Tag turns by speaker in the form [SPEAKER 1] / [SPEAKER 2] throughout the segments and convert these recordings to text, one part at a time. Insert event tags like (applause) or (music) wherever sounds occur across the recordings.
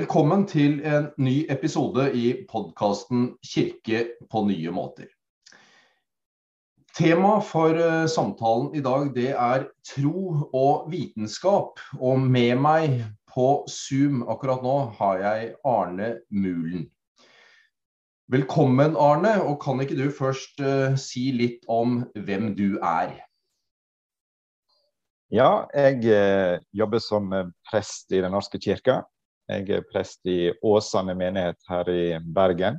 [SPEAKER 1] Velkommen til en ny episode i podkasten 'Kirke på nye måter'. Tema for eh, samtalen i dag det er tro og vitenskap. Og med meg på Zoom akkurat nå har jeg Arne Mulen. Velkommen, Arne. Og kan ikke du først uh, si litt om hvem du er?
[SPEAKER 2] Ja, jeg uh, jobber som prest i Den norske kirke. Jeg er prest i Åsane menighet her i Bergen.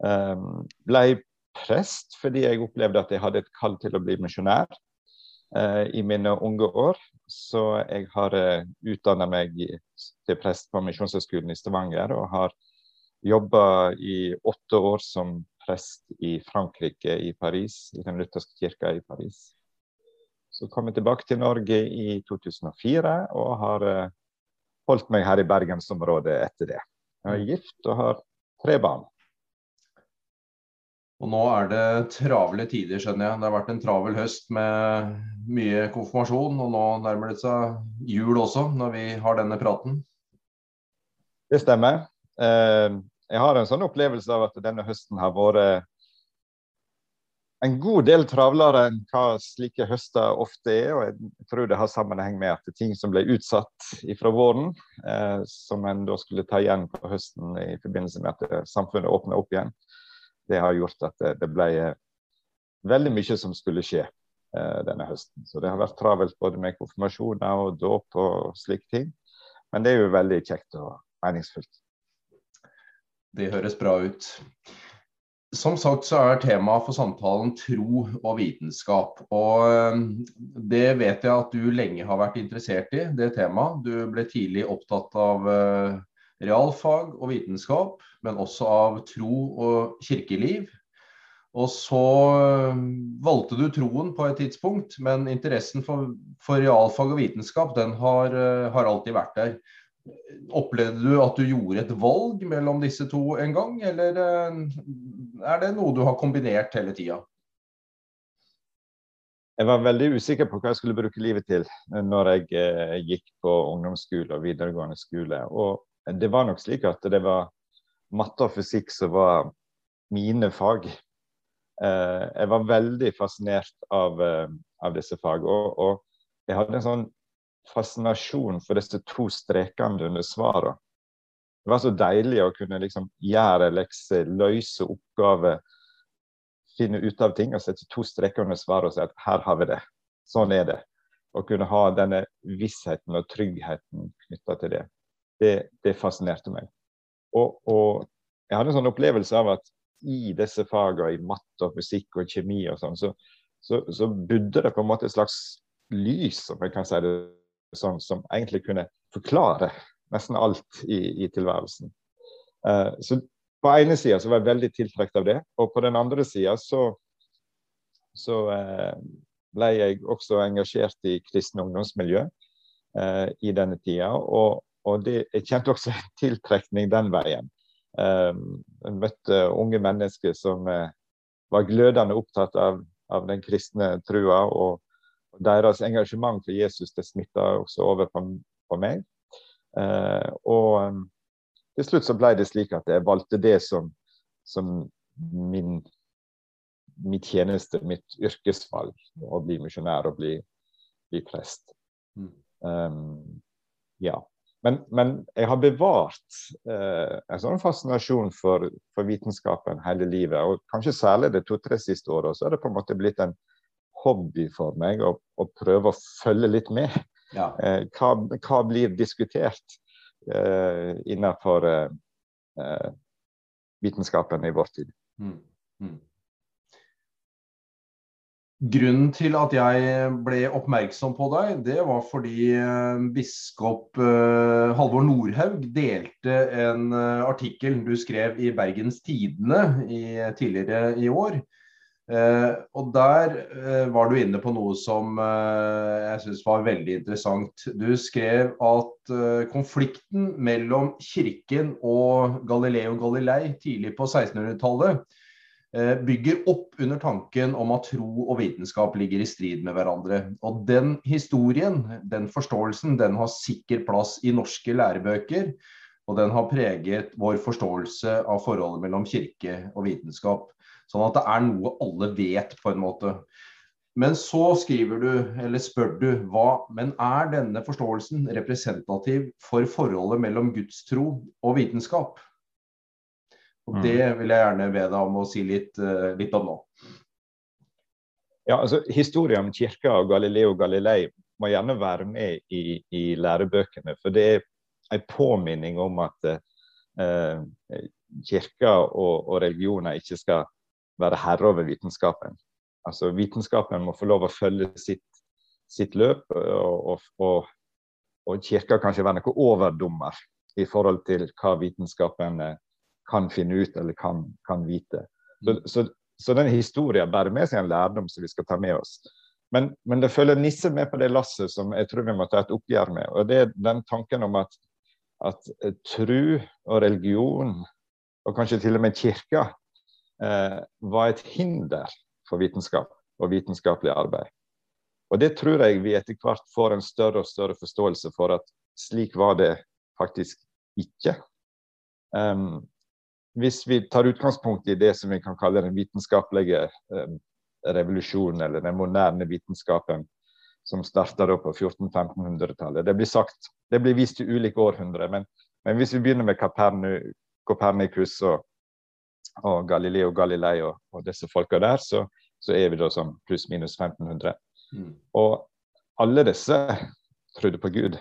[SPEAKER 2] Um, ble prest fordi jeg opplevde at jeg hadde et kall til å bli misjonær uh, i mine unge år. Så jeg har eh, utdanna meg til prest på Misjonshøgskolen i Stavanger og har jobba i åtte år som prest i Frankrike, i Paris, i Den lutherske kirka i Paris. Så kom jeg tilbake til Norge i 2004 og har uh, holdt meg her i bergensområdet etter det. Jeg er gift og har tre barn.
[SPEAKER 1] Og nå er det travle tider, skjønner jeg. Det har vært en travel høst med mye konfirmasjon, og nå nærmer det seg jul også, når vi har denne praten.
[SPEAKER 2] Det stemmer. Eh, jeg har en sånn opplevelse av at denne høsten har vært en god del travlere enn hva slike høster ofte er. og Jeg tror det har sammenheng med at det er ting som ble utsatt fra våren, eh, som en da skulle ta igjen på høsten i forbindelse med at samfunnet åpna opp igjen, det har gjort at det, det ble eh, veldig mye som skulle skje eh, denne høsten. Så det har vært travelt både med konfirmasjoner og dåp og slike ting. Men det er jo veldig kjekt og meningsfullt.
[SPEAKER 1] Det høres bra ut. Som sagt så er temaet for samtalen tro og vitenskap. Og eh, det vet jeg at du lenge har vært interessert i, det temaet. Du ble tidlig opptatt av eh, realfag og vitenskap, men også av tro og kirkeliv. Og så eh, valgte du troen på et tidspunkt, men interessen for, for realfag og vitenskap den har, har alltid vært der. Opplevde du at du gjorde et valg mellom disse to en gang, eller er det noe du har kombinert hele tida?
[SPEAKER 2] Jeg var veldig usikker på hva jeg skulle bruke livet til når jeg eh, gikk på ungdomsskole og videregående skole. Og det var nok slik at det var matte og fysikk som var mine fag. Eh, jeg var veldig fascinert av, eh, av disse fagene. Og, og, jeg hadde en sånn fascinasjon for disse to strekene under svarene. Det var så deilig å kunne liksom gjøre lekser, løse oppgaver, finne ut av ting og sette to streker under svaret og si at her har vi det. Sånn er det. Å kunne ha denne vissheten og tryggheten knytta til det. det. det. fascinerte meg. Og, og, jeg hadde en sånn opplevelse av at i disse fagene, i matte og musikk og kjemi og sånn, så, så, så budde det på en måte et slags lys, om jeg kan si det sånn, som egentlig kunne forklare nesten alt i, i tilværelsen. Uh, så på ene sida var jeg veldig tiltrukket av det, og på den andre sida så, så uh, ble jeg også engasjert i kristne ungdomsmiljø uh, i denne tida. Og, og det, jeg kjente også en tiltrekning den veien. jeg møtte unge mennesker som var glødende opptatt av, av den kristne trua. og deres engasjement for Jesus det smitta også over på, på meg. Eh, og um, til slutt så ble det slik at jeg valgte det som, som min, min tjeneste, mitt yrkesvalg. Å bli misjonær og bli, bli prest. Mm. Um, ja. Men, men, jeg har bevart eh, en sånn fascinasjon for, for, vitenskapen hele livet. Og kanskje særlig de to-tre siste åra så er det på en måte blitt en hobby for meg å, å prøve å følge litt med. Ja. Eh, hva, hva, blir diskutert eh, innenfor eh, eh, vitenskapen i vår tid? Mm. Mm.
[SPEAKER 1] Grunnen til at jeg ble oppmerksom på deg, det var fordi biskop Halvor Nordhaug delte en artikkel du skrev i Bergens Tidende i, tidligere i år Eh, og der eh, var du inne på noe som eh, jeg syns var veldig interessant. Du skrev at konflikten mellom kirken og Galileo Galilei tidlig på 1600-tallet eh, bygger opp under tanken om at tro og vitenskap ligger i strid med hverandre. Og den historien, den forståelsen, den har sikker plass i norske lærebøker. Og den har preget vår forståelse av forholdet mellom kirke og vitenskap. Sånn at det er noe alle vet, på en måte. Men så skriver du, eller spør du, hva Men er denne forståelsen representativ for forholdet mellom gudstro og vitenskap? Og Det mm. vil jeg gjerne be deg om å si litt, eh, litt om nå.
[SPEAKER 2] Ja, altså Historien om kirka og Galileo Galilei må gjerne være med i, i lærebøkene. For det er en påminning om at eh, kirka og, og religioner ikke skal være herre over vitenskapen. Altså Vitenskapen må få lov å følge sitt, sitt løp, og, og, og, og kirka kanskje være noe overdommer i forhold til hva vitenskapen eh, kan finne ut eller kan, kan vite. Så, så, så den historien bærer med seg en lærdom som vi skal ta med oss. Men, men det følger nisse med på det lasset som jeg tror vi må ta et oppgjør med. Og det er den tanken om at, at tru og religion, og kanskje til og med kirka, var et hinder for vitenskap og vitenskapelig arbeid. Og det tror jeg vi etter hvert får en større og større forståelse for at slik var det faktisk ikke. Um, hvis vi tar utgangspunkt i det som vi kan kalle den vitenskapelige eh, revolusjonen, eller den moderne vitenskapen som starta på 1400-1500-tallet. Det blir sagt, det blir vist til ulike århundrer, men, men hvis vi begynner med Copernicus og, og Galileo Galilei og, og disse folka der, så, så, er vi da som pluss-minus 1500. Mm. Og alle disse trodde på Gud.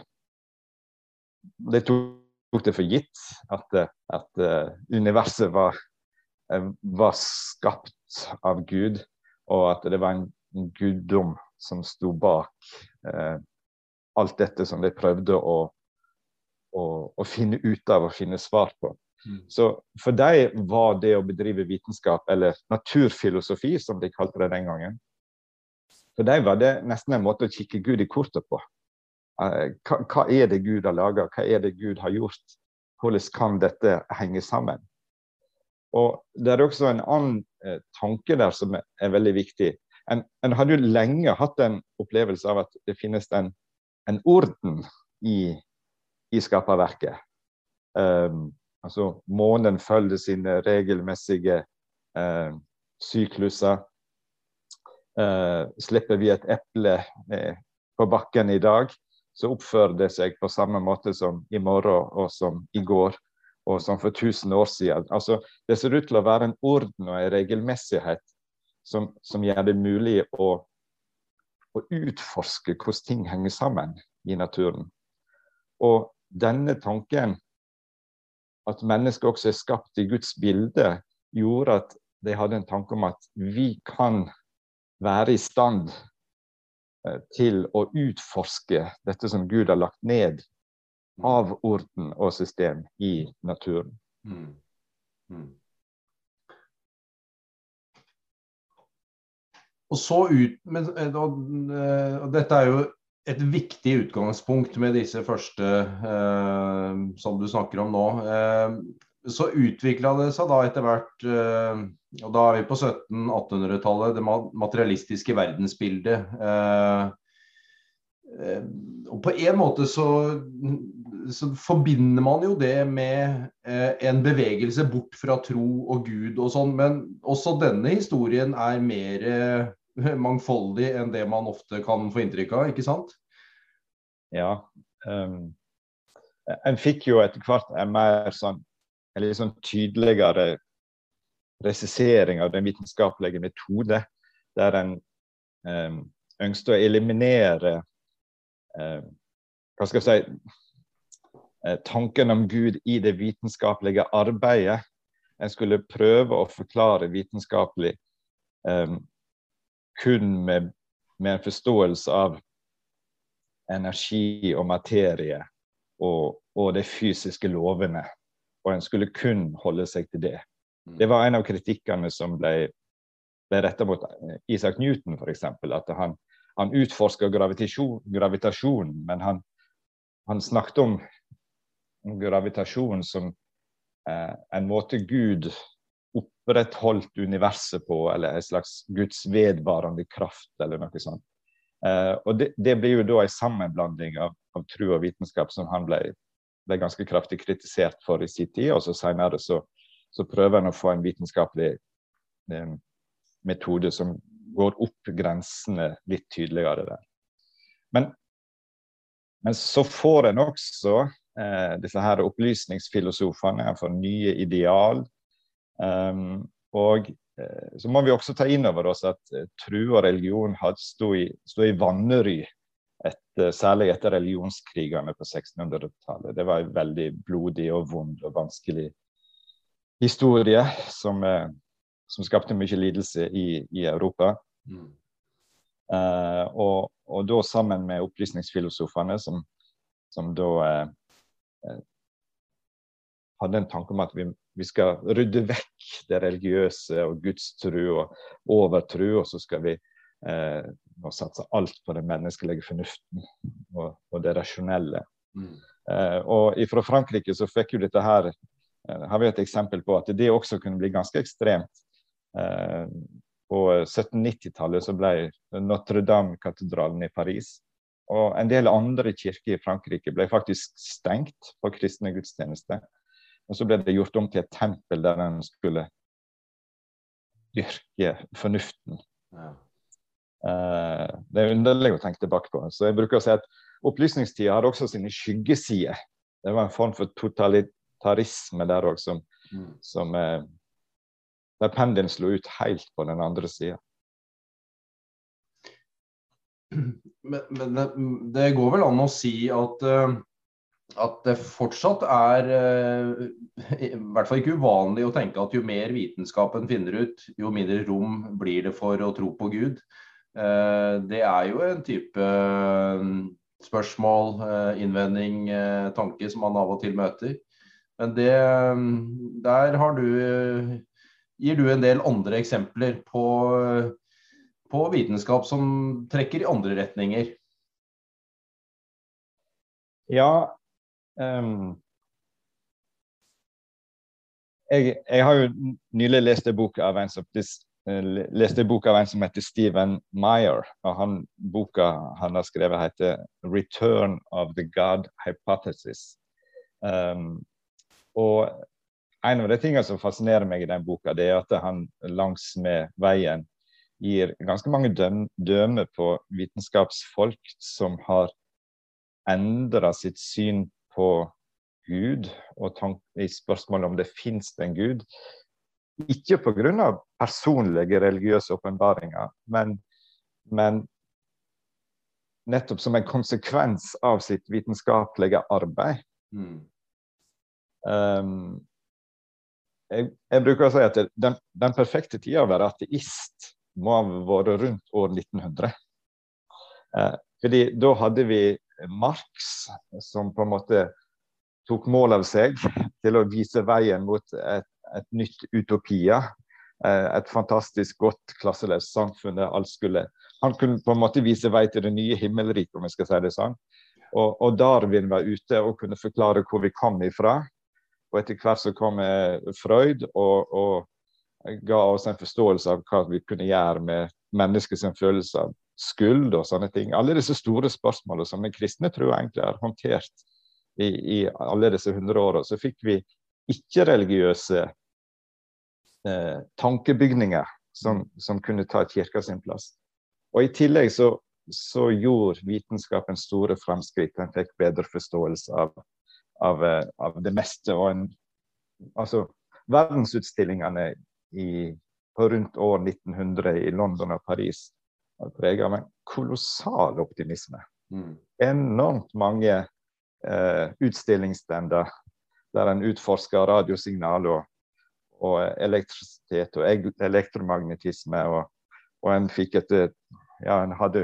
[SPEAKER 2] De tok det for gitt at, at uh, universet var, uh, var, skapt av Gud, og at det var en, en guddom som sto bak eh, alt dette som de prøvde å, å, å, finne ut av og finne svar på. Mm. Så for dem var det å bedrive vitenskap, eller naturfilosofi, som de kalte det den gangen, for dem var det nesten en måte å kikke Gud i kortet på. Eh, hva, er det Gud har laga, hva er det Gud har gjort? Hvordan kan dette henge sammen? Og Det er også en annen eh, tanke der som er, er veldig viktig. En, en hadde jo lenge hatt en opplevelse av at det finnes en, en orden i, i skaperverket. Um, altså månen følger sine regelmessige eh, sykluser. Eh, slipper vi et eple eh, på bakken i dag, så oppfører det seg på samme måte som i morgen og som i går og som for 1000 år siden. Altså, det ser ut til å være en orden og en regelmessighet som, som gjør det mulig å, å, utforske hvordan ting henger sammen i naturen. Og denne tanken, at mennesket også er skapt i Guds bilde, gjorde at de hadde en tanke om at vi kan være i stand Eh, til å utforske dette som Gud har lagt ned av orden og system i naturen. Mm. Mm.
[SPEAKER 1] Og så ut, men, eh, og, eh, og Dette er jo et viktig utgangspunkt med disse første eh, som du snakker om nå. Eh, så utvikla det seg da etter hvert, eh, og da er vi på 1700-1800-tallet, det materialistiske verdensbildet. Eh, eh, og på en måte så, så forbinder man jo det med en bevegelse bort fra tro og Gud og sånn, men også denne historien er mer (laughs) mangfoldig enn det man ofte kan få inntrykk av, ikke sant?
[SPEAKER 2] Ja. Um, en fikk jo etter hvert en mer sånn en litt sånn tydeligere presisering av den vitenskapelige metode, der en um, ønsket å eliminere um, hva skal jeg si, eh, tanken om Gud i det vitenskapelige arbeidet. En skulle prøve å forklare vitenskapelig eh, kun med, med, en forståelse av energi og materie og, og de fysiske lovene og en skulle kun holde seg til det. Mm. Det var en av kritikkene som ble, ble retta mot Isak Isaac Newton, f.eks. At han, han utforska gravitasjon, gravitasjon, men han, han, snakket om gravitasjon som eh, en måte Gud opprettholdt universet på, eller en slags Guds vedvarende kraft, eller noe sånt. Eh, og det, det, blir jo da en sammenblanding av, av tro og vitenskap som han ble ble ganske kraftig kritisert for i sin tid. Og så senere så, så prøver han å få en vitenskapelig eh, metode som går opp grensene litt tydeligere der. Men, men så får en også eh, disse her opplysningsfilosofene for nye ideal. Um, og eh, så må vi også ta inn over oss at tru og religion sto i, i vannery, etter, særlig etter religionskrigene på 1600-tallet. Det var en veldig blodig og vond og vanskelig historie som, eh, som skapte mye lidelse i, i Europa. Mm. Uh, og, og, da sammen med opplysningsfilosofene, som, som da uh, hadde en tanke om at vi, vi, skal rydde vekk det religiøse og gudstru og overtru, og så skal vi eh, satse alt på den menneskelige fornuften og, og det rasjonelle. Mm. Eh, og Fra Frankrike så fikk jo dette her eh, har vi et eksempel på at det også kunne bli ganske ekstremt. Eh, på 1790-tallet så ble Notre-Dame-katedralen i Paris og en del andre kirker i Frankrike ble faktisk stengt for kristne gudstjenester. Og så ble det gjort om til et tempel der en skulle dyrke fornuften. Ja. Uh, det er underlig å tenke tilbake på. Så jeg bruker å si at Opplysningstida har også sine skyggesider. Det var en form for totalitarisme der òg, som, mm. som uh, der pendelen slo ut helt på den andre sida.
[SPEAKER 1] Men, men det, det, går vel an å si at, uh, at det fortsatt er i hvert fall ikke uvanlig å tenke at jo mer vitenskapen finner ut, jo mindre rom blir det for å tro på Gud. Eh, det er jo en type eh, spørsmål, eh, innvending, tanke som man av og til møter. Men det, der har du, gir du en del andre eksempler på, på vitenskap som trekker i andre retninger.
[SPEAKER 2] Ja. Um, jeg, jeg, har jo nylig lest en bok av en som Eh, en bok av en som heter Stephen Meyer. og han, Boka han har skrevet, heter 'Return of the God Hypothesis'. Um, og En av de tingene som fascinerer meg i den boka, det er at han langs med veien gir ganske mange døm, dømme på vitenskapsfolk som har endra sitt syn på Gud og i spørsmålet om det fins en Gud, ikke pga. personlige religiøse åpenbaringer, men, men, nettopp som en konsekvens av sitt vitenskapelige arbeid. Mm. Um, jeg, jeg, bruker å si at den, den perfekte tida å være ateist må ha vært rundt år 1900. Uh, fordi da hadde vi Marx, som på en måte tok mål av seg til å vise veien mot et et nytt utopia. Eh, et fantastisk godt klasseløst samfunn der alt skulle Han kunne på en måte vise vei til det nye himmelriket, om jeg skal si det sånn. Og, og, Darwin var ute og kunne forklare hvor vi kom ifra. Og etter hvert så kom eh, Freud og, og ga oss en forståelse av hva vi kunne gjøre med menneskets følelse av skyld og sånne ting. Alle disse store spørsmålene som den kristne tror egentlig har håndtert i, i alle disse hundre åra. Så fikk vi ikke-religiøse eh, tankebygninger som, som, kunne ta kirka sin plass. Og I tillegg så, så gjorde vitenskapen store framskritt. Den fikk bedre forståelse av, av, eh, av det meste. og en, altså, Verdensutstillingene i, på rundt år 1900 i London og Paris var preget av en kolossal optimisme. Mm. Enormt mange eh, utstillingsstender der en utforsker radiosignal og, og, elektrisitet og elektromagnetisme. Og, og en fikk et Ja, en hadde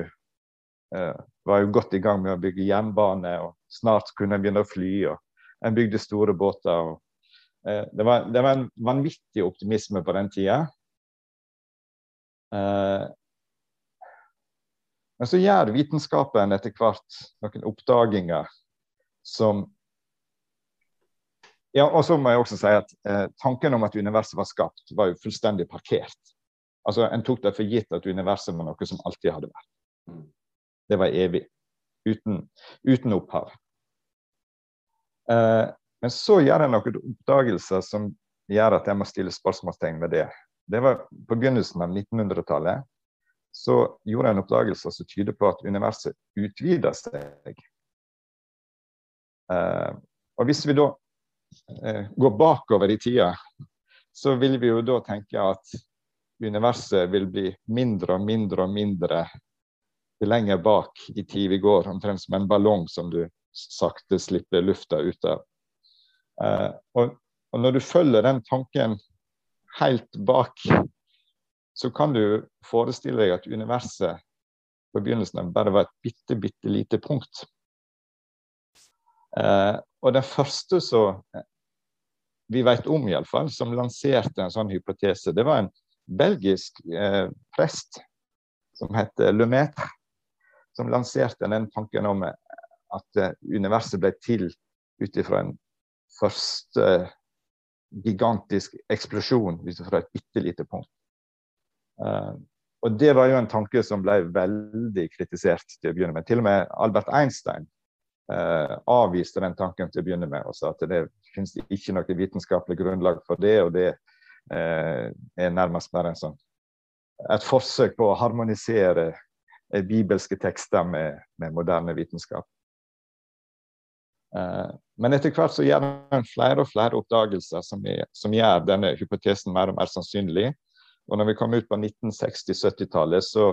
[SPEAKER 2] eh, var jo godt i gang med å bygge jernbane, og snart kunne en begynne å fly. og En bygde store båter. og eh, det, var, det, var, en vanvittig optimisme på den tida. Eh, men så gjør vitenskapen etter hvert noen oppdaginger som ja, og så må jeg også si at eh, Tanken om at universet var skapt, var jo fullstendig parkert. Altså, En tok det for gitt at universet var noe som alltid hadde vært. Mm. Det var evig. Uten, uten opphav. Eh, men så gjør jeg noen oppdagelser som gjør at jeg må stille spørsmålstegn ved det. Det var på begynnelsen av 1900-tallet. Så gjorde jeg en oppdagelse som tyder på at universet utvider seg. Eh, og hvis vi da eh, går bakover i tida, så vil vi jo da tenke at universet vil bli mindre og mindre og mindre jo lenger bak i tid vi går, omtrent som en ballong som du sakte slipper lufta ut av. Eh, og, og, når du følger den tanken helt bak, så kan du forestille deg at universet på begynnelsen bare var et bitte, bitte lite punkt. Eh, og den første som vi vet om, iallfall, som lanserte en sånn hypotese, det var en belgisk eh, prest som het Lemaitre som lanserte den tanken om at eh, universet ble til ut ifra en første gigantisk eksplosjon ut ifra et bitte lite punkt. Uh, og Det var jo en tanke som ble veldig kritisert til å begynne med. Til og med Albert Einstein uh, avviste den tanken til å begynne med og sa at det finnes ikke noe vitenskapelig grunnlag for det, og det uh, er nærmest bare en sånn, et forsøk på å harmonisere bibelske tekster med, med moderne vitenskap. Uh, men etter hvert så gjør en flere og flere oppdagelser som, er, som, gjør denne hypotesen mer og mer sannsynlig. Og når vi kommer ut på 1960-70-tallet, så,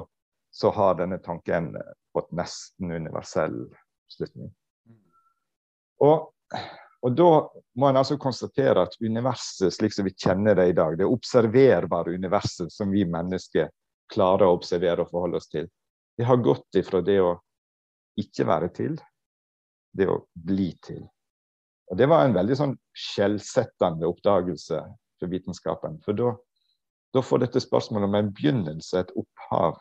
[SPEAKER 2] så, har denne tanken fått nesten universell slutning. Og, og, da må en altså konstatere at universet slik som vi kjenner det i dag, det observerbare universet som vi mennesker klarer å observere og forholde oss til, det har gått ifra det å ikke være til, det å bli til. Og Det var en veldig sånn skjellsettende oppdagelse for vitenskapen. For da, da får dette spørsmålet om en begynnelse, et opphav,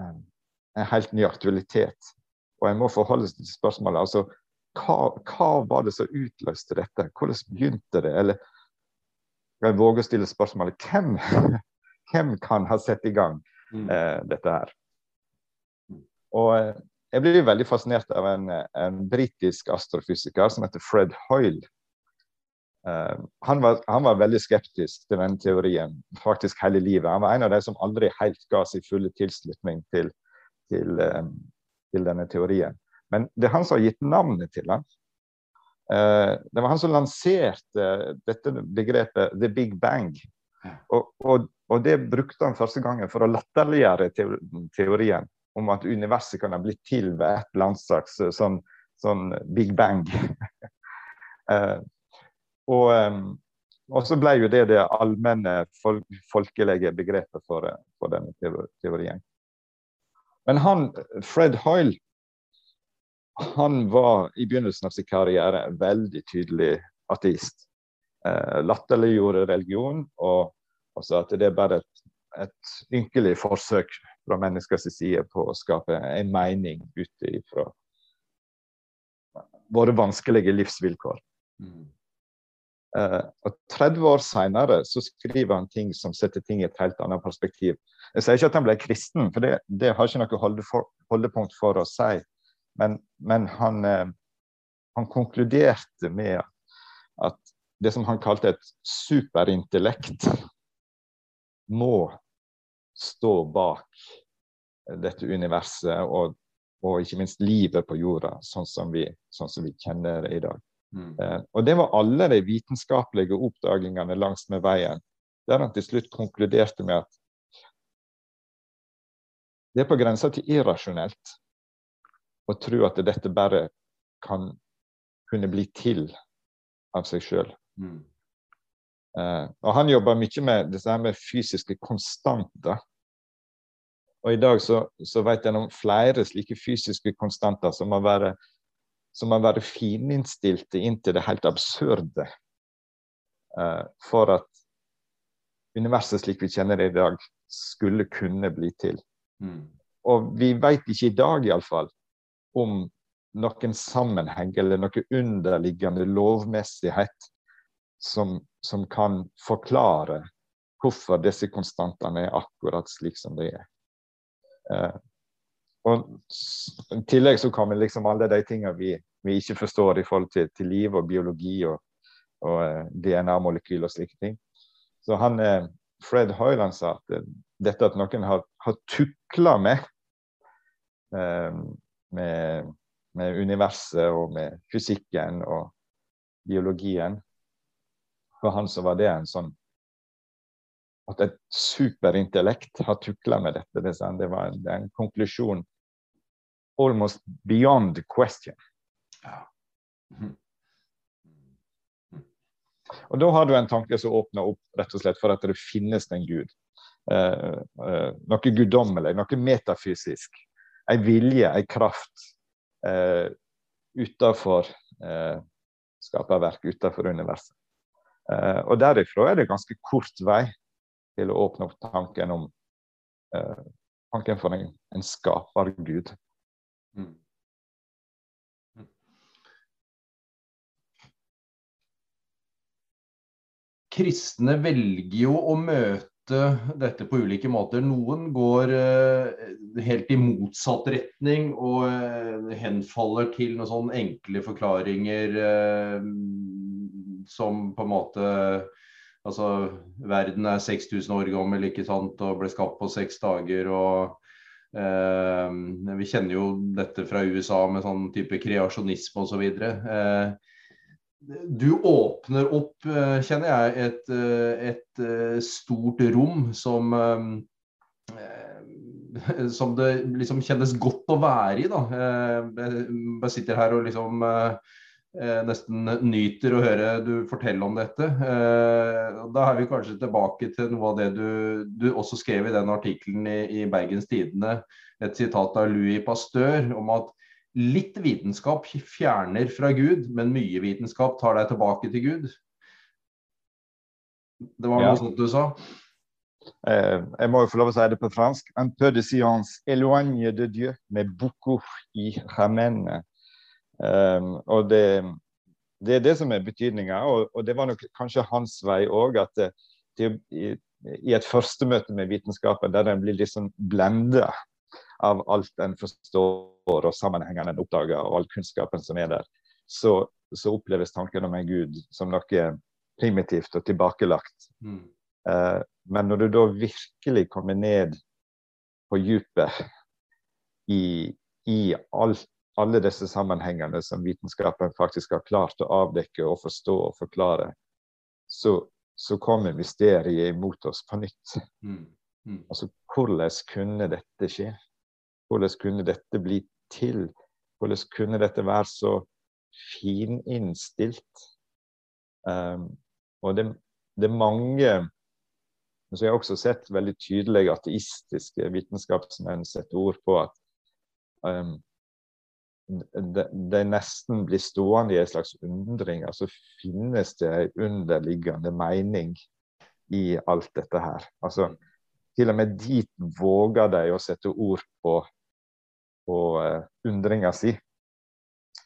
[SPEAKER 2] en, helt ny aktualitet. Og en må forholde seg til spørsmålet. altså hva, hva, var det som utløste dette? Hvordan begynte det? Eller jeg våger å stille spørsmålet hvem, (laughs) hvem kan ha satt i gang mm. eh, dette her? Og eh, jeg blir veldig fascinert av en, en britisk astrofysiker som heter Fred Hoyle. Uh, han, var, han, var, veldig skeptisk til denne teorien faktisk hele livet. Han var en av de som aldri helt ga sin fulle tilslutning til, til, uh, til denne teorien. Men det er han som har gitt navnet til den. Uh, det var han som lanserte dette begrepet 'the big bang'. Og, og, og, det brukte han første gangen for å latterliggjøre teorien om at universet kan ha blitt til ved et eller annet slags eh, sånn, sånn big bang. (laughs) og, og, så ble jo det det allmenne fol folkelige begrepet for, for denne teorien. Men han, Fred Hoyle han var i begynnelsen av sin karriere veldig tydelig ateist. Eh, latterliggjorde religion og, og sa at det er bare et, et ynkelig forsøk fra menneskers side på å skape en mening ut ifra våre vanskelige livsvilkår. Mm. Uh, og 30 år seinere skriver han ting som setter ting i et helt annet perspektiv. Jeg sier ikke at han ble kristen, for det, det har ikke noe holdepunkt for å si. Men, men han, uh, han, konkluderte med at det som han kalte et superintellekt, må stå bak dette universet og, og, ikke minst livet på jorda, sånn som vi, sånn som vi kjenner det i dag. Mm. Eh, og det var alle de vitenskapelige oppdagingene langs med veien, der han til slutt konkluderte med at det er på grensa til irrasjonelt å tro at dette bare kan kunne bli til av seg sjøl. Mm. Uh, og han jobber mye med disse med fysiske konstanter. Og i dag så, så vet jeg om flere slike fysiske konstanter som må være, som må være fininnstilte inntil det helt absurde uh, for at universet slik vi kjenner det i dag, skulle kunne bli til. Mm. Og vi vet ikke i dag iallfall om noen sammenheng eller noe underliggende lovmessighet som, som kan forklare hvorfor disse konstantene er akkurat slik som de er. Eh, og I tillegg så kommer liksom alle de tingene vi vi ikke forstår i forhold til, til liv og biologi og, og eh, DNA-molekyl og slike ting. Så han, eh, Fred Hoyland sa at eh, dette at noen har, har tukla med, med, med universet og med fysikken og biologien For han så var det en sånn At et superintellekt har tukla med dette. Det, det var en, konklusjon almost beyond question. Ja. Mm. Og Da har du en tanke som åpner opp rett og slett for at det finnes en gud. Eh, eh, noe guddommelig, noe metafysisk. En vilje, en kraft eh, utenfor eh, skaperverk, utenfor universet. Eh, og Derifra er det ganske kort vei til å åpne opp tanken om eh, tanken for en, en skapergud. Mm.
[SPEAKER 1] kristne velger jo å møte dette på ulike måter. Noen går eh, helt i motsatt retning og eh, henfaller til noen sånne enkle forklaringer eh, som på en måte Altså, verden er 6000 år gammel ikke sant, og ble skapt på seks dager. og eh, Vi kjenner jo dette fra USA med sånn type kreasjonisme osv. Eh, du åpner opp, eh, kjenner jeg, et, eh, et eh, stort rom som (laughs) som det liksom kjennes godt å være i. da. Jeg sitter her og liksom nesten nyter å høre du fortelle om dette. Da er vi kanskje tilbake til noe av det du, du også skrev i den artikkelen i, i Bergens Tidende. Et sitat av Louis Pasteur om at Litt vitenskap fjerner fra Gud, men mye vitenskap tar deg tilbake til Gud. Det var noe ja. sånt du sa?
[SPEAKER 2] Eh, jeg må jo få lov å si det på fransk. Un peu de science éloigne de Dieu, mais beaucoup i ramène. Um, og det, det, er det som er betydninga, og, og, det var nok kanskje hans vei òg. At det, det, i, i, et førstemøte med vitenskapen, der en blir liksom blenda av alt en forstår og sammenhengene en oppdager, og all kunnskapen som er der, så, så, oppleves tanken om en gud som noe primitivt og tilbakelagt. Mm. Uh, men når du da virkelig kommer ned på dypet i, i alt, alle disse sammenhengene som vitenskapen faktisk har klart å avdekke og forstå og forklare, så, så kommer mysteriet imot oss på nytt. Mm. Mm. Altså, hvordan kunne dette skje? Hvordan kunne dette bli til? Hvordan kunne dette være så fininnstilt? Um, og det, det, er mange så Jeg har også sett veldig tydelig ateistiske vitenskapsmenn sette ord på at um, de, de, nesten blir stående i en slags undring. Altså finnes det en underliggende mening i alt dette her? Altså, til og med dit våger de å sette ord på på uh, undringa si.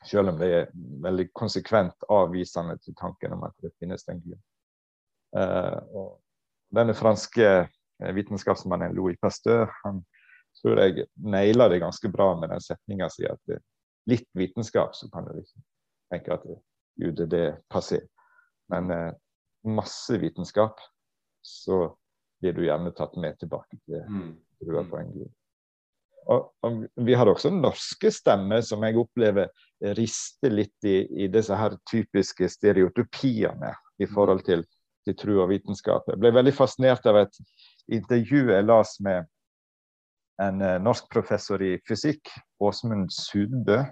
[SPEAKER 2] Selv om det er veldig konsekvent avvisende til tanken om at det finnes en gud. Uh, denne franske eh, vitenskapsmannen Louis Pasteur han tror jeg naila det ganske bra med den setninga si at det, litt vitenskap, så kan du liksom tenke at Gud er det passé. Men eh, masse vitenskap, så blir du gjerne tatt med tilbake til mm. trua på en gud. Og, og, vi har også norske stemmer som jeg opplever rister litt i, i disse her typiske stereotypiene i forhold til, til tro og vitenskap. Jeg ble veldig fascinert av et intervju jeg las med en uh, norsk professor i fysikk, Åsmund Sudbø.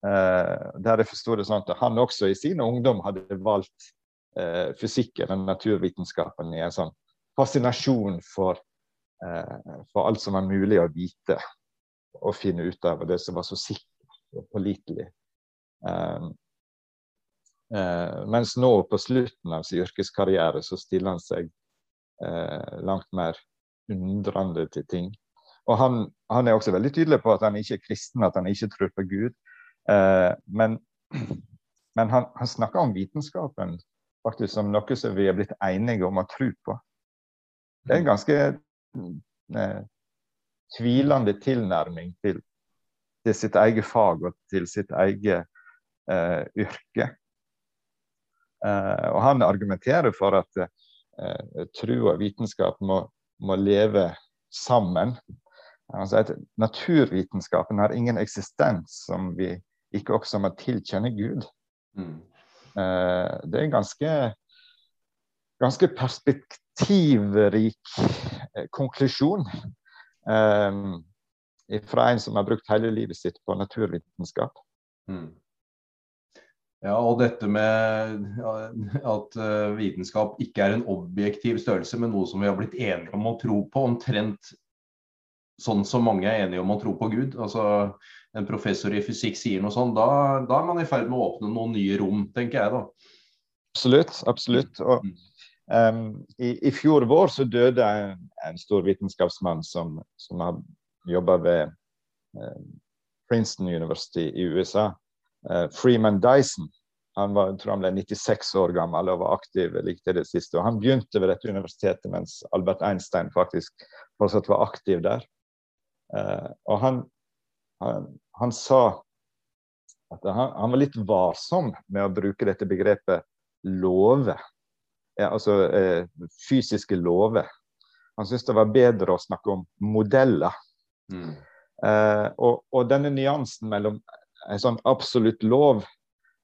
[SPEAKER 2] Uh, der jeg forsto det sånn at han også i sin ungdom hadde valgt uh, fysikken og naturvitenskapen i en sånn fascinasjon for Eh, for alt som var mulig å vite og finne ut av, og det som var så sikkert og pålitelig. Mens nå på slutten av sin yrkeskarriere så stiller han seg langt mer undrende til ting. Og han, han, er også veldig tydelig på at han ikke er kristen, at han ikke tror på Gud. Eh, men, men han, han, snakker om vitenskapen faktisk som noe som vi er blitt enige om å tro på. Det er en ganske eh, tvilende tilnærming til, til, sitt eget fag og til sitt eget eh, yrke. Uh, og han argumenterer for at eh, tro og vitenskap må, må leve sammen. Altså at naturvitenskapen har ingen eksistens som vi ikke også må tilkjenne Gud. Mm. det er ganske, ganske perspektivrik konklusjon. Um, fra en som har brukt hele livet sitt på naturvitenskap. Mm.
[SPEAKER 1] Ja, og dette med at vitenskap ikke er en objektiv størrelse, men noe som vi har blitt enige om å tro på, omtrent sånn som mange er enige om å tro på Gud. Altså En professor i fysikk sier noe sånt, da, da er man i ferd med å åpne noen nye rom, tenker jeg da.
[SPEAKER 2] Absolutt. absolutt. Og um, i, i, fjor vår så døde en, en stor vitenskapsmann som, som har jobba ved um, Princeton University i USA. uh, Freeman Dyson. Han var, tror han ble 96 år gammel og var aktiv likte det siste. Og han begynte ved dette universitetet mens Albert Einstein faktisk fortsatt var aktiv der. Uh, og han, han, han, sa at han, han, var litt varsom med å bruke dette begrepet love. Ja, altså uh, fysiske lover. Han syntes det var bedre å snakke om modeller. Mm. Uh, og, og, denne nyansen mellom en sånn absolutt lov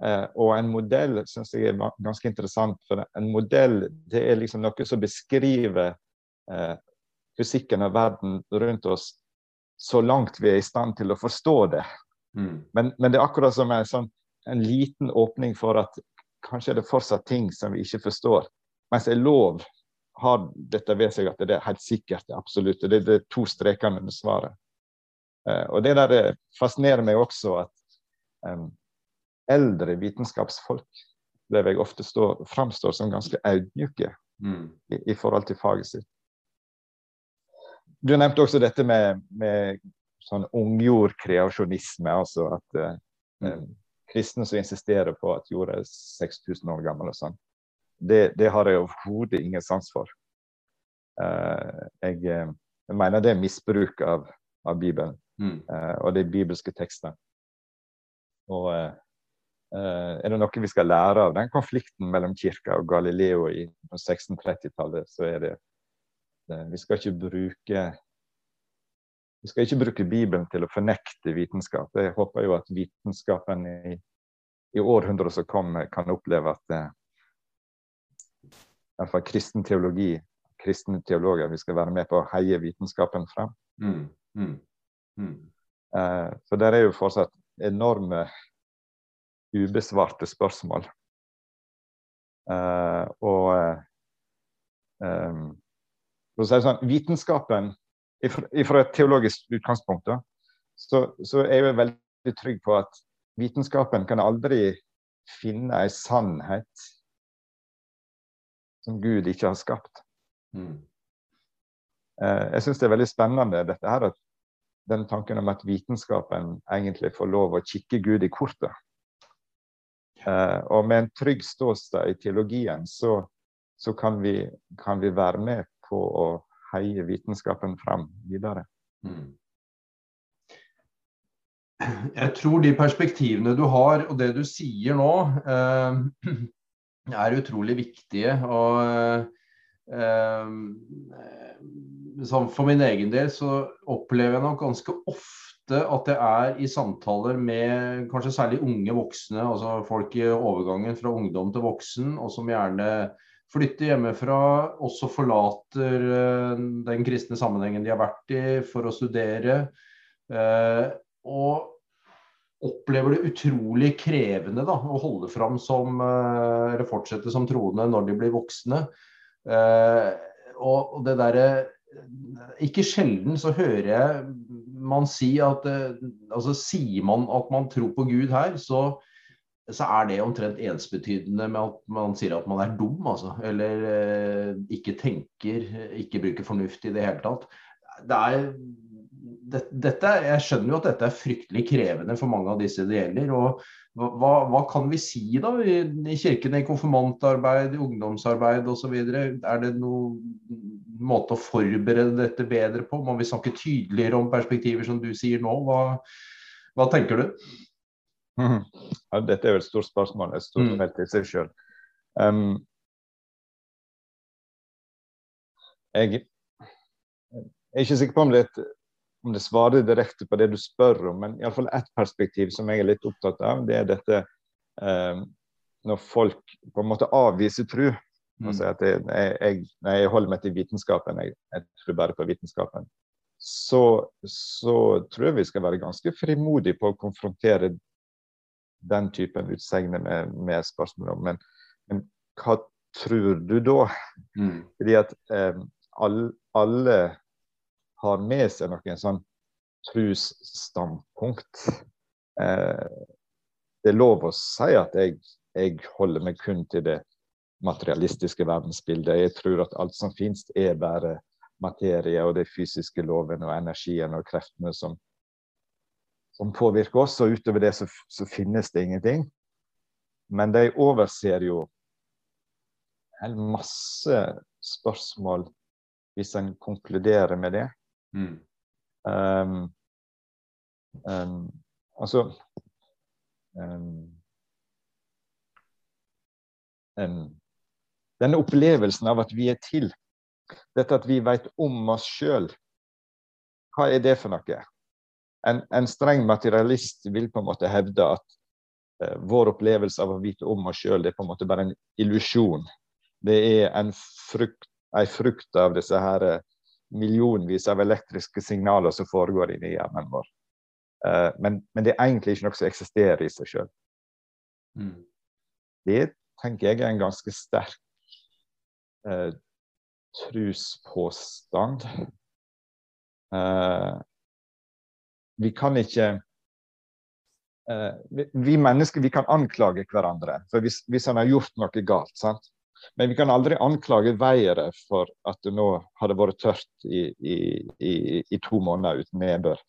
[SPEAKER 2] uh, og en modell syns jeg er ganske interessant. For en modell det er liksom noe som beskriver uh, fysikken og verden rundt oss så langt vi er i stand til å forstå det. Mm. Men, men, det er akkurat som en, sånn, en liten åpning for at kanskje er det fortsatt ting som vi ikke forstår. Mens en lov har dette ved seg at det er helt sikkert, det absolutt. Det, er to streker under svaret. Eh, og det der eh, fascinerer meg også at eh, eldre vitenskapsfolk opplever jeg ofte stå, framstår som ganske audmjuke mm. i, i, forhold til faget sitt. Du nevnte også dette med, med sånn ungjordkreasjonisme, altså at uh, mm. kristne som insisterer på at jorda er 6000 år gammel og sånn det, det har jeg overhodet ingen sans for. Uh, jeg, jeg, mener det er misbruk av, av Bibelen mm. uh, og de bibelske tekstene. Og uh, er det noe vi skal lære av den konflikten mellom kirka og Galileo i 1630-tallet, så er det Vi skal ikke bruke vi skal ikke bruke Bibelen til å fornekte vitenskap. Jeg håper jo at vitenskapen i, i århundret som kommer, kan oppleve at hvert fall kristen teologi, kristne teologer, vi skal være med på å heie vitenskapen frem. Mm. Mm. Mm. Eh, for der er jo fortsatt enorme ubesvarte spørsmål. Eh, og eh, si sånn, Vitenskapen, fra et teologisk utgangspunkt, da, så, så, er jeg veldig trygg på at vitenskapen kan aldri finne en sannhet som Gud ikke har skapt. Mm. Eh, jeg syns det er veldig spennende dette her, at den tanken om at vitenskapen egentlig får lov å kikke Gud i kortet. Eh, og med en trygg ståsted i teologien så, så kan, vi, kan, vi, være med på å heie vitenskapen fram videre. Mm.
[SPEAKER 1] Jeg tror de perspektivene du har, og det du sier nå, eh, (clears throat) er utrolig viktige. og eh, For min egen del så opplever jeg nok ganske ofte at jeg er i samtaler med kanskje særlig unge voksne, altså folk i overgangen fra ungdom til voksen, og som gjerne flytter hjemmefra, også forlater eh, den kristne sammenhengen de har vært i for å studere. Eh, og opplever det utrolig krevende da, å holde fram som eh, eller fortsette som troende når de blir voksne. Og det derre Ikke sjelden så hører jeg man si at altså Sier man at man tror på Gud her, så, så er det omtrent ensbetydende med at man sier at man er dum, altså. Eller ikke tenker, ikke bruker fornuft i det hele tatt. Det er dette, jeg skjønner jo at dette er fryktelig krevende for mange av disse det gjelder. og hva, hva, kan vi si da i, i kirken, i konfirmantarbeid, i ungdomsarbeid osv.? Er det noen måte å forberede dette bedre på? Må vi snakke tydeligere om perspektiver, som du sier nå? Hva, hva tenker du? (laughs)
[SPEAKER 2] Ja, dette er jo et stort spørsmål, et stort
[SPEAKER 1] Mm.
[SPEAKER 2] felt i seg sjøl. Um, jeg er ikke sikker på om det, et, om det svarer direkte på det du spør om, men iallfall ett perspektiv som jeg er litt opptatt av, det er dette um, når folk på en måte avviser tru. Og sier at jeg, jeg, jeg holder meg til vitenskapen, jeg, jeg tror bare på vitenskapen. Så, så tror jeg vi skal være ganske frimodige på å konfrontere den typen utsegner med, med spørsmål om men, men hva tror du da?
[SPEAKER 1] Mm.
[SPEAKER 2] Fordi at eh, all, alle har med seg noen sånn trosstandpunkt. Eh, det er lov å si at jeg, jeg holder meg kun til det materialistiske verdensbildet. Jeg tror at alt som finnes, er bare materie og de fysiske lovene og energien og kreftene som, som påvirker oss. Og utover det så, så finnes det ingenting. Men de overser jo en masse spørsmål hvis en konkluderer med det.
[SPEAKER 1] Mm.
[SPEAKER 2] Um, um, altså um, Denne opplevelsen av at vi er til, dette at vi vet om oss sjøl, hva er det for noe? En, en, streng materialist vil på en måte hevde at eh, vår opplevelse av å vite om oss sjøl, er på en måte bare en illusjon. Det er en frukt, en frukt av disse her uh, millionvis av elektriske signaler som foregår inni hjernen vår. Eh, men, men, det er egentlig ikke noe som eksisterer i seg sjøl.
[SPEAKER 1] Mm.
[SPEAKER 2] Det tenker jeg er en ganske sterk eh, truspåstand. Uh, vi kan ikke vi, vi, mennesker vi kan anklage hverandre hvis, hvis han har gjort noe galt. sant? Men vi kan aldri anklage været for at det nå hadde vært tørt i, i, i, i to måneder uten nedbør.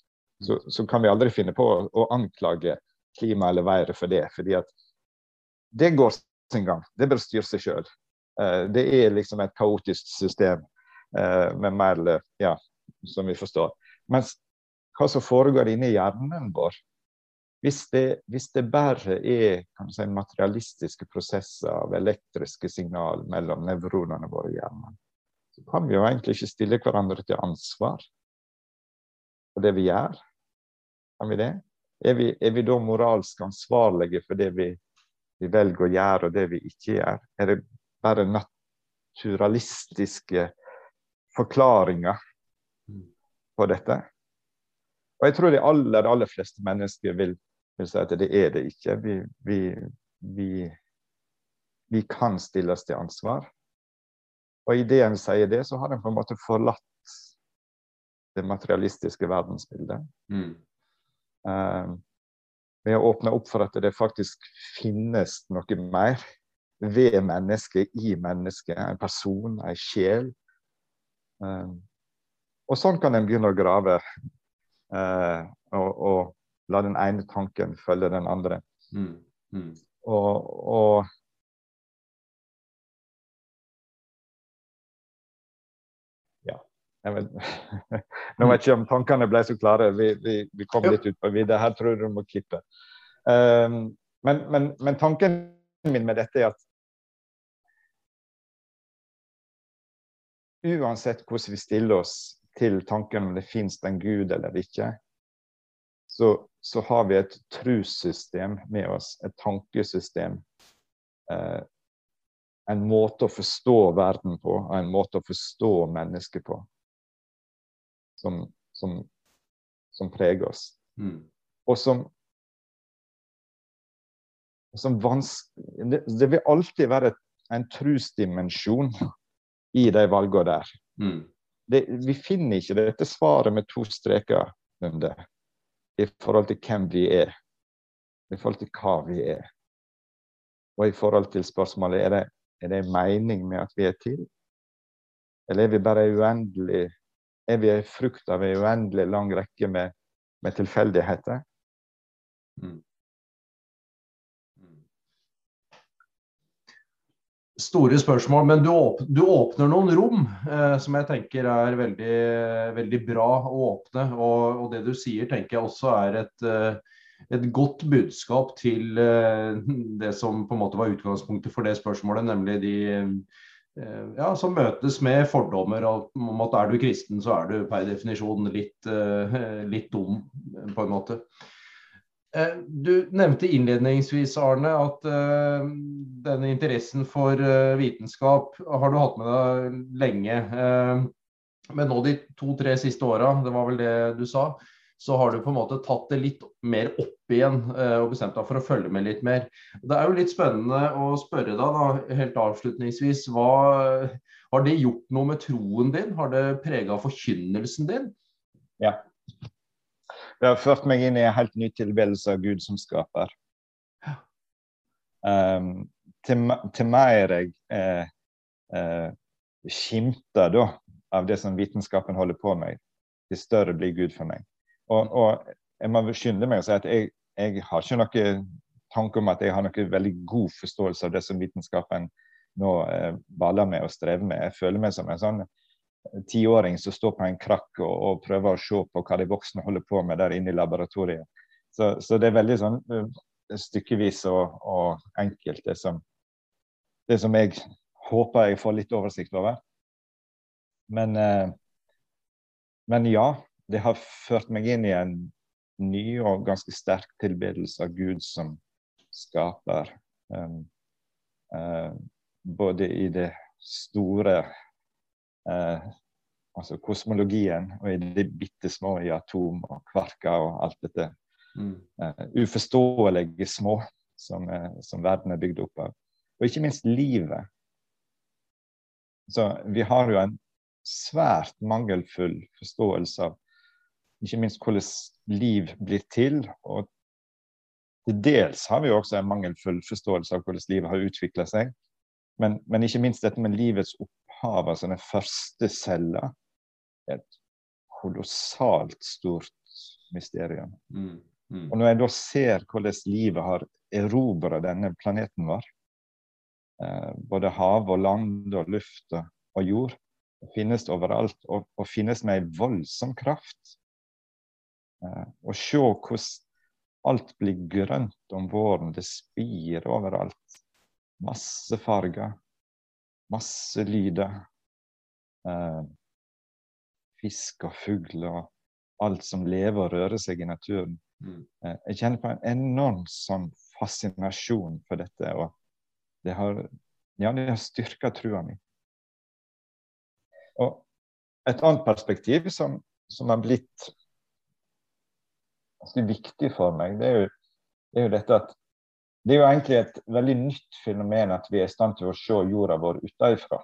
[SPEAKER 2] Så, så, kan vi aldri finne på å, å anklage klimaet eller været for det. fordi at det går sin gang. Det bør styre seg sjøl. Uh, det er liksom et kaotisk system uh, med mer ja, som vi forstår. Mens hva som foregår inni hjernen vår hvis det, hvis det bare er si, materialistiske prosesser av elektriske signal mellom nevronene våre i hjernen, så kan vi jo egentlig ikke stille hverandre til ansvar for det vi gjør. Kan vi det? Er vi, er vi da moralsk ansvarlige for det vi, vi, velger å gjøre, og det vi ikke gjør? Er det bare naturalistiske forklaringer på dette? Og jeg tror de aller, aller fleste mennesker vil, vil si at det er det ikke. Vi, vi, vi, vi kan stilles til ansvar. Og idet en sier det, så har en på en måte forlatt det materialistiske verdensbildet.
[SPEAKER 1] Mm.
[SPEAKER 2] Uh, ved å åpne opp for at det faktisk finnes noe mer ved mennesket, i mennesket. En person, en sjel. Uh, og sånn kan en begynne å grave. Uh, og, og, la den ene tanken følge den andre.
[SPEAKER 1] Mm. Mm.
[SPEAKER 2] Og, og, Ja. Jeg vet, (laughs) nå vet jeg ikke om tankene ble så klare. Vi, vi, vi kom litt ut på videre. Her tror jeg du må klippe. Um, men, men, men tanken min med dette er at uansett hvordan vi stiller oss til tanken om det fins en gud eller ikke, så, så, har vi et trossystem med oss, et tankesystem. Eh, en måte å forstå verden på, og en måte å forstå mennesket på, som, som, som preger oss.
[SPEAKER 1] Mm.
[SPEAKER 2] Og som, som det, det, vil alltid være en trusdimensjon i de valgene der.
[SPEAKER 1] Mm.
[SPEAKER 2] Det, vi finner ikke dette svaret med to streker under i forhold til hvem vi er, i forhold til hva vi er. Og i forhold til spørsmålet er det, er det mening med at vi er til, eller er vi bare uendelig Er vi en frukt av en uendelig lang rekke med, med tilfeldigheter?
[SPEAKER 1] Mm. Store spørsmål. Men du, åp du åpner noen rom eh, som jeg tenker er veldig, veldig bra å åpne. Og, og, det du sier, tenker jeg også er et, eh, et godt budskap til eh, det som på en måte var utgangspunktet for det spørsmålet, nemlig de eh, ja, som møtes med fordommer om at er du kristen, så er du per definisjon litt, litt dum, på en måte. Du nevnte innledningsvis, Arne, at denne interessen for vitenskap har du hatt med deg lenge. Men nå de to-tre siste åra, det var vel det du sa, så har du på en måte tatt det litt mer opp igjen eh, og bestemt deg for å følge med litt mer. Det er jo litt spennende å spørre deg da, helt avslutningsvis. Hva, har det gjort noe med troen din? Har det prega forkynnelsen din?
[SPEAKER 2] Ja. Det har ført meg inn i en helt ny tilværelse av Gud som skaper. Um, til, til mer jeg eh, eh, skimter da av det som vitenskapen holder på med, til større blir Gud for meg. Og, og jeg må skynde meg å si at jeg, jeg, har ikke noe tanke om at jeg har noe veldig god forståelse av det som vitenskapen nå eh, baller med og strever med. Jeg føler meg som en sånn tiåring som står på en krakk og, og, prøver å se på hva de voksne holder på med der inne i laboratoriet. Så, så det er veldig sånn uh, stykkevis og, og, enkelt, det som, det som jeg håper jeg får litt oversikt over. Men, eh, men ja, det har ført meg inn i en ny og ganske sterk tilbedelse av Gud som skaper. Um, uh, både i det store uh, altså kosmologien, og i det bitte små i atom og kvarker og alt dette mm. uh, uforståelige små som, som, verden er bygd opp av. Og ikke minst livet. Så vi har jo en svært mangelfull forståelse av ikke minst hvordan liv blir til. Og til dels har vi jo også en mangelfull forståelse av hvordan livet har utvikla seg. Men, men, ikke minst dette med livets opphav, altså den første cella. Et kolossalt stort mysterium. Mm, mm. Og når jeg da ser hvordan livet har erobra denne planeten vår, eh, både hav og land og luft og, jord jord, finnes overalt, og, og finnes med ei voldsom kraft. Eh, og se hvordan alt blir grønt om våren. Det spirer overalt. Masse farger, masse lyder. Eh, fisk og fugl og alt som lever og rører seg i naturen. Mm. Eh, jeg kjenner på en enorm sånn fascinasjon for dette. og det har, ja, det har styrka trua mi. Og et annet perspektiv som, som har blitt viktig for meg, det er, jo, det er jo dette at det er jo egentlig et veldig nytt fenomen at vi er i stand til å se jorda vår utenfra.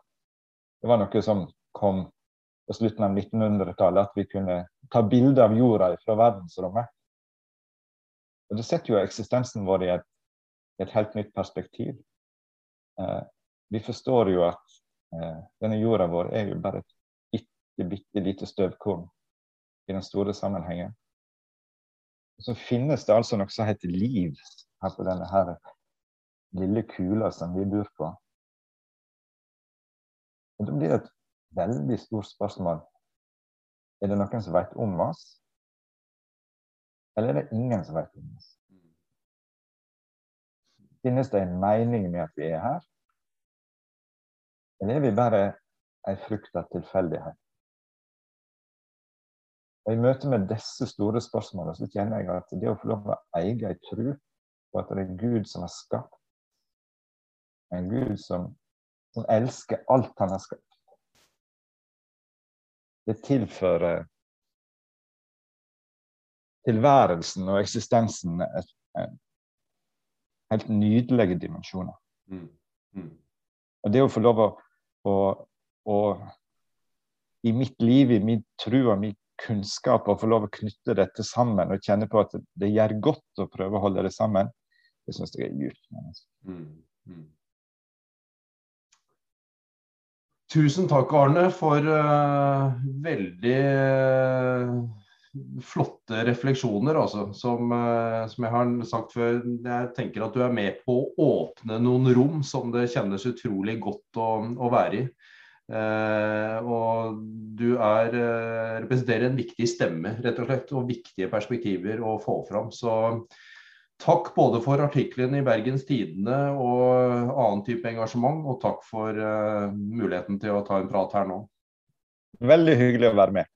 [SPEAKER 2] Det var noe som kom på slutten av 1900-tallet, at vi kunne ta bilde av jorda fra verdensrommet. Og Det setter jo eksistensen vår i et, et helt nytt perspektiv. Eh, vi forstår jo at Eh, denne jorda vår er jo bare et bitte, bitte lite støvkorn i den store sammenhengen. Så finnes det altså noe som heter liv her på denne her lille kula som vi bor på. Og Da blir det et veldig stort spørsmål. Er det noen som vet om oss? Eller er det ingen som vet om oss? Finnes det en mening med at vi er her? Eller er vi bare ei frukt av tilfeldighet? Og I møte med disse store spørsmålene så kjenner jeg at det å få lov å eie ei tro på at det er Gud som har skapt, en Gud som, som elsker alt han har skapt, det tilfører tilværelsen og eksistensen et, et, helt nydelige dimensjoner. Mm. Mm. Og det å få lov å å, å, i mitt liv, i min tro og min kunnskap, å få lov å knytte dette sammen og kjenne på at det gjør godt å prøve å holde det sammen, det syns jeg er djupt. Mm, mm.
[SPEAKER 1] Tusen takk, Arne, for uh, veldig uh, flotte refleksjoner. Altså, som, uh, som, jeg har sagt før, jeg tenker at du er med på å åpne noen rom som det kjennes utrolig godt å, å være i. Og du er, representerer en viktig stemme, rett og slett, og viktige perspektiver å få fram. Så takk både for artiklene i Bergens Tidende og annen type engasjement, og takk for uh, muligheten til å ta en prat her nå.
[SPEAKER 2] Veldig hyggelig å være med.